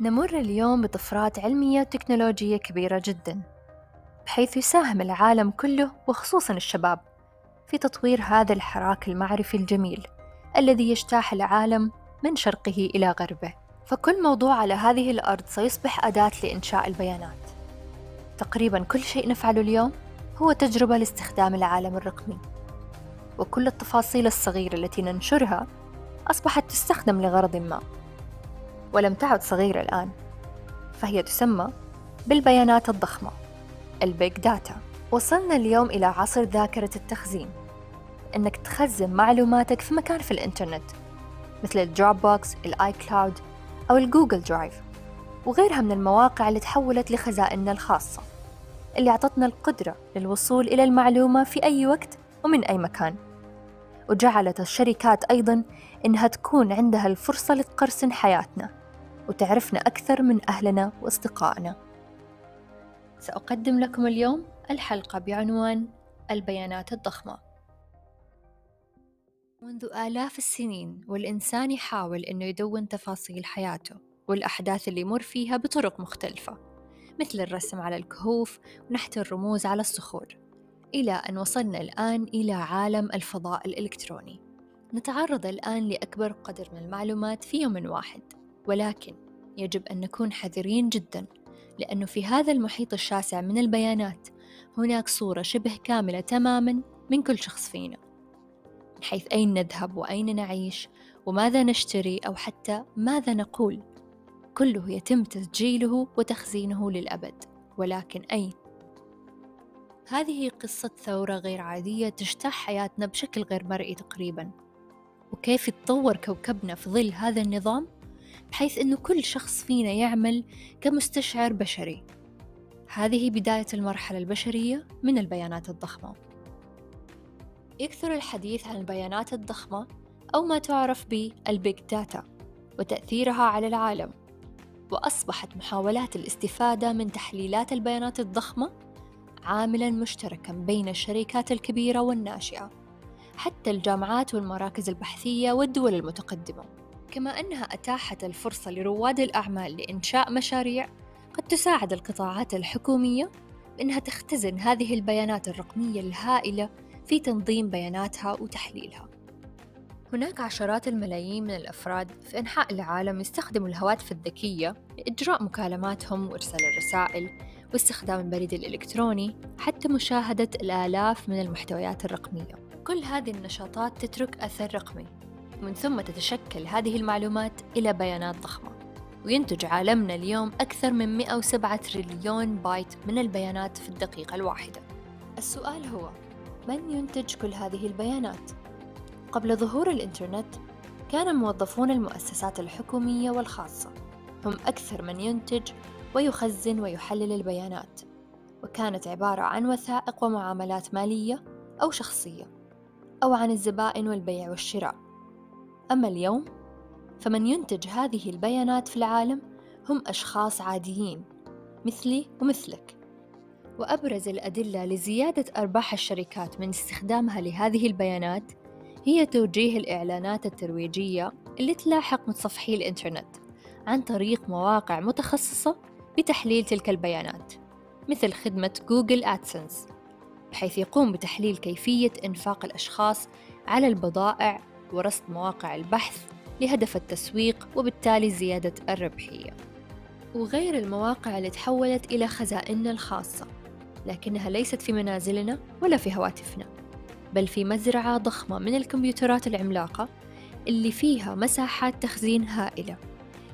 نمر اليوم بطفرات علمية وتكنولوجية كبيرة جدا بحيث يساهم العالم كله وخصوصا الشباب في تطوير هذا الحراك المعرفي الجميل الذي يجتاح العالم من شرقه إلى غربه. فكل موضوع على هذه الأرض سيصبح أداة لإنشاء البيانات. تقريبا كل شيء نفعله اليوم هو تجربة لاستخدام العالم الرقمي. وكل التفاصيل الصغيرة التي ننشرها أصبحت تستخدم لغرض ما. ولم تعد صغيرة الآن فهي تسمى بالبيانات الضخمة ال big data. وصلنا اليوم إلى عصر ذاكرة التخزين إنك تخزن معلوماتك في مكان في الإنترنت مثل ال Dropbox ال iCloud أو ال Google Drive وغيرها من المواقع اللي تحولت لخزائننا الخاصة اللي أعطتنا القدرة للوصول إلى المعلومة في أي وقت ومن أي مكان. وجعلت الشركات أيضا إنها تكون عندها الفرصة لتقرصن حياتنا. وتعرفنا أكثر من أهلنا وأصدقائنا. سأقدم لكم اليوم الحلقة بعنوان البيانات الضخمة. منذ آلاف السنين والإنسان يحاول إنه يدون تفاصيل حياته والأحداث اللي يمر فيها بطرق مختلفة مثل الرسم على الكهوف ونحت الرموز على الصخور إلى أن وصلنا الآن إلى عالم الفضاء الإلكتروني. نتعرض الآن لأكبر قدر من المعلومات في يوم واحد. ولكن يجب أن نكون حذرين جدا لأنه في هذا المحيط الشاسع من البيانات هناك صورة شبه كاملة تماما من كل شخص فينا. من حيث أين نذهب وأين نعيش وماذا نشتري أو حتى ماذا نقول كله يتم تسجيله وتخزينه للأبد. ولكن أين؟ هذه قصة ثورة غير عادية تجتاح حياتنا بشكل غير مرئي تقريبا. وكيف يتطور كوكبنا في ظل هذا النظام؟ بحيث أنه كل شخص فينا يعمل كمستشعر بشري. هذه بداية المرحلة البشرية من البيانات الضخمة. يكثر الحديث عن البيانات الضخمة أو ما تعرف بال big data وتأثيرها على العالم. وأصبحت محاولات الاستفادة من تحليلات البيانات الضخمة عاملا مشتركا بين الشركات الكبيرة والناشئة حتى الجامعات والمراكز البحثية والدول المتقدمة. كما أنها أتاحت الفرصة لرواد الأعمال لإنشاء مشاريع قد تساعد القطاعات الحكومية بأنها تختزن هذه البيانات الرقمية الهائلة في تنظيم بياناتها وتحليلها. هناك عشرات الملايين من الأفراد في أنحاء العالم يستخدموا الهواتف الذكية لإجراء مكالماتهم وإرسال الرسائل واستخدام البريد الإلكتروني حتى مشاهدة الآلاف من المحتويات الرقمية. كل هذه النشاطات تترك أثر رقمي ومن ثم تتشكل هذه المعلومات إلى بيانات ضخمة. وينتج عالمنا اليوم أكثر من 107 تريليون بايت من البيانات في الدقيقة الواحدة. السؤال هو من ينتج كل هذه البيانات؟ قبل ظهور الإنترنت كان موظفون المؤسسات الحكومية والخاصة هم أكثر من ينتج ويخزن ويحلل البيانات وكانت عبارة عن وثائق ومعاملات مالية أو شخصية أو عن الزبائن والبيع والشراء. أما اليوم فمن ينتج هذه البيانات في العالم هم أشخاص عاديين مثلي ومثلك. وأبرز الأدلة لزيادة أرباح الشركات من استخدامها لهذه البيانات هي توجيه الإعلانات الترويجية اللي تلاحق متصفحي الإنترنت عن طريق مواقع متخصصة بتحليل تلك البيانات مثل خدمة جوجل أدسنس بحيث يقوم بتحليل كيفية إنفاق الأشخاص على البضائع ورصد مواقع البحث لهدف التسويق وبالتالي زيادة الربحية. وغير المواقع اللي تحولت إلى خزائننا الخاصة لكنها ليست في منازلنا ولا في هواتفنا بل في مزرعة ضخمة من الكمبيوترات العملاقة اللي فيها مساحات تخزين هائلة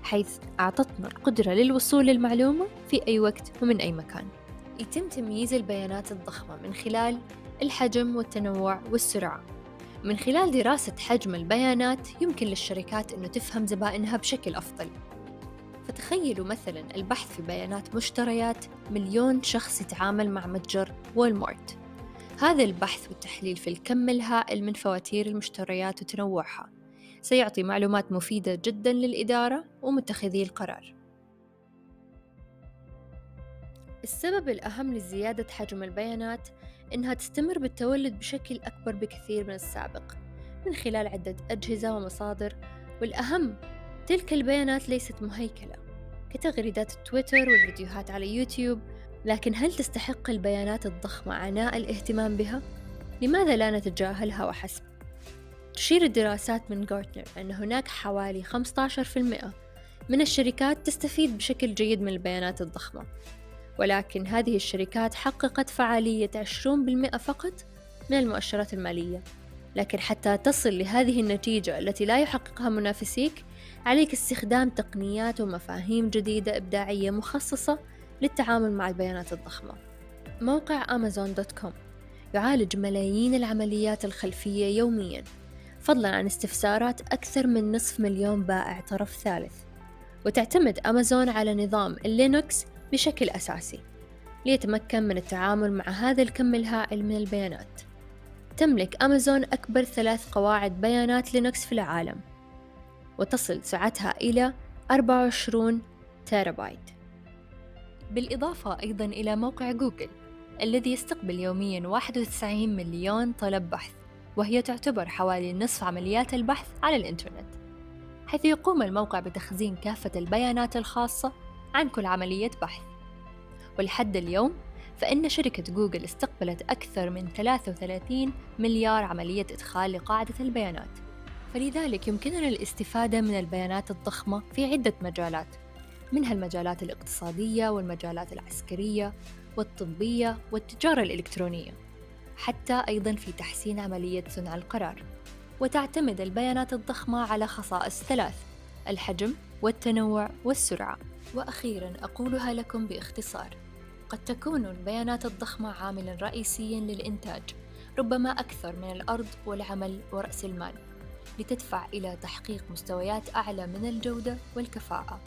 حيث أعطتنا القدرة للوصول للمعلومة في أي وقت ومن أي مكان. يتم تمييز البيانات الضخمة من خلال الحجم والتنوع والسرعة. من خلال دراسة حجم البيانات يمكن للشركات أنه تفهم زبائنها بشكل أفضل. فتخيلوا مثلا البحث في بيانات مشتريات مليون شخص يتعامل مع متجر وولمارت هذا البحث والتحليل في الكم الهائل من فواتير المشتريات وتنوعها سيعطي معلومات مفيدة جدا للإدارة ومتخذي القرار. السبب الأهم لزيادة حجم البيانات إنها تستمر بالتولد بشكل أكبر بكثير من السابق من خلال عدة أجهزة ومصادر والأهم تلك البيانات ليست مهيكلة كتغريدات تويتر والفيديوهات على يوتيوب لكن هل تستحق البيانات الضخمة عناء الاهتمام بها؟ لماذا لا نتجاهلها وحسب؟ تشير الدراسات من غارتنر أن هناك حوالي 15% من الشركات تستفيد بشكل جيد من البيانات الضخمة ولكن هذه الشركات حققت فعالية 20% فقط من المؤشرات المالية. لكن حتى تصل لهذه النتيجة التي لا يحققها منافسيك عليك استخدام تقنيات ومفاهيم جديدة إبداعية مخصصة للتعامل مع البيانات الضخمة. موقع أمازون dot com يعالج ملايين العمليات الخلفية يوميا فضلا عن استفسارات أكثر من نصف مليون بائع طرف ثالث. وتعتمد أمازون على نظام اللينوكس بشكل أساسي ليتمكن من التعامل مع هذا الكم الهائل من البيانات. تملك أمازون أكبر ثلاث قواعد بيانات لينوكس في العالم وتصل سعتها إلى 24 تيرابايت. بالإضافة أيضا إلى موقع جوجل الذي يستقبل يوميا 91 مليون طلب بحث وهي تعتبر حوالي نصف عمليات البحث على الإنترنت حيث يقوم الموقع بتخزين كافة البيانات الخاصة عن كل عملية بحث. ولحد اليوم فإن شركة جوجل استقبلت أكثر من 33 مليار عملية إدخال لقاعدة البيانات. فلذلك يمكننا الاستفادة من البيانات الضخمة في عدة مجالات منها المجالات الاقتصادية والمجالات العسكرية والطبية والتجارة الإلكترونية حتى أيضا في تحسين عملية صنع القرار. وتعتمد البيانات الضخمة على خصائص ثلاث الحجم والتنوع والسرعة. وأخيرا أقولها لكم باختصار. قد تكون البيانات الضخمة عاملا رئيسيا للإنتاج ربما أكثر من الأرض والعمل ورأس المال لتدفع إلى تحقيق مستويات أعلى من الجودة والكفاءة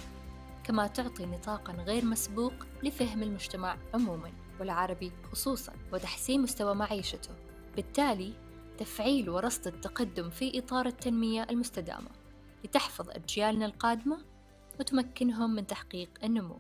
كما تعطي نطاقا غير مسبوق لفهم المجتمع عموما والعربي خصوصا وتحسين مستوى معيشته. بالتالي تفعيل ورصد التقدم في إطار التنمية المستدامة لتحفظ أجيالنا القادمة وتمكنهم من تحقيق النمو.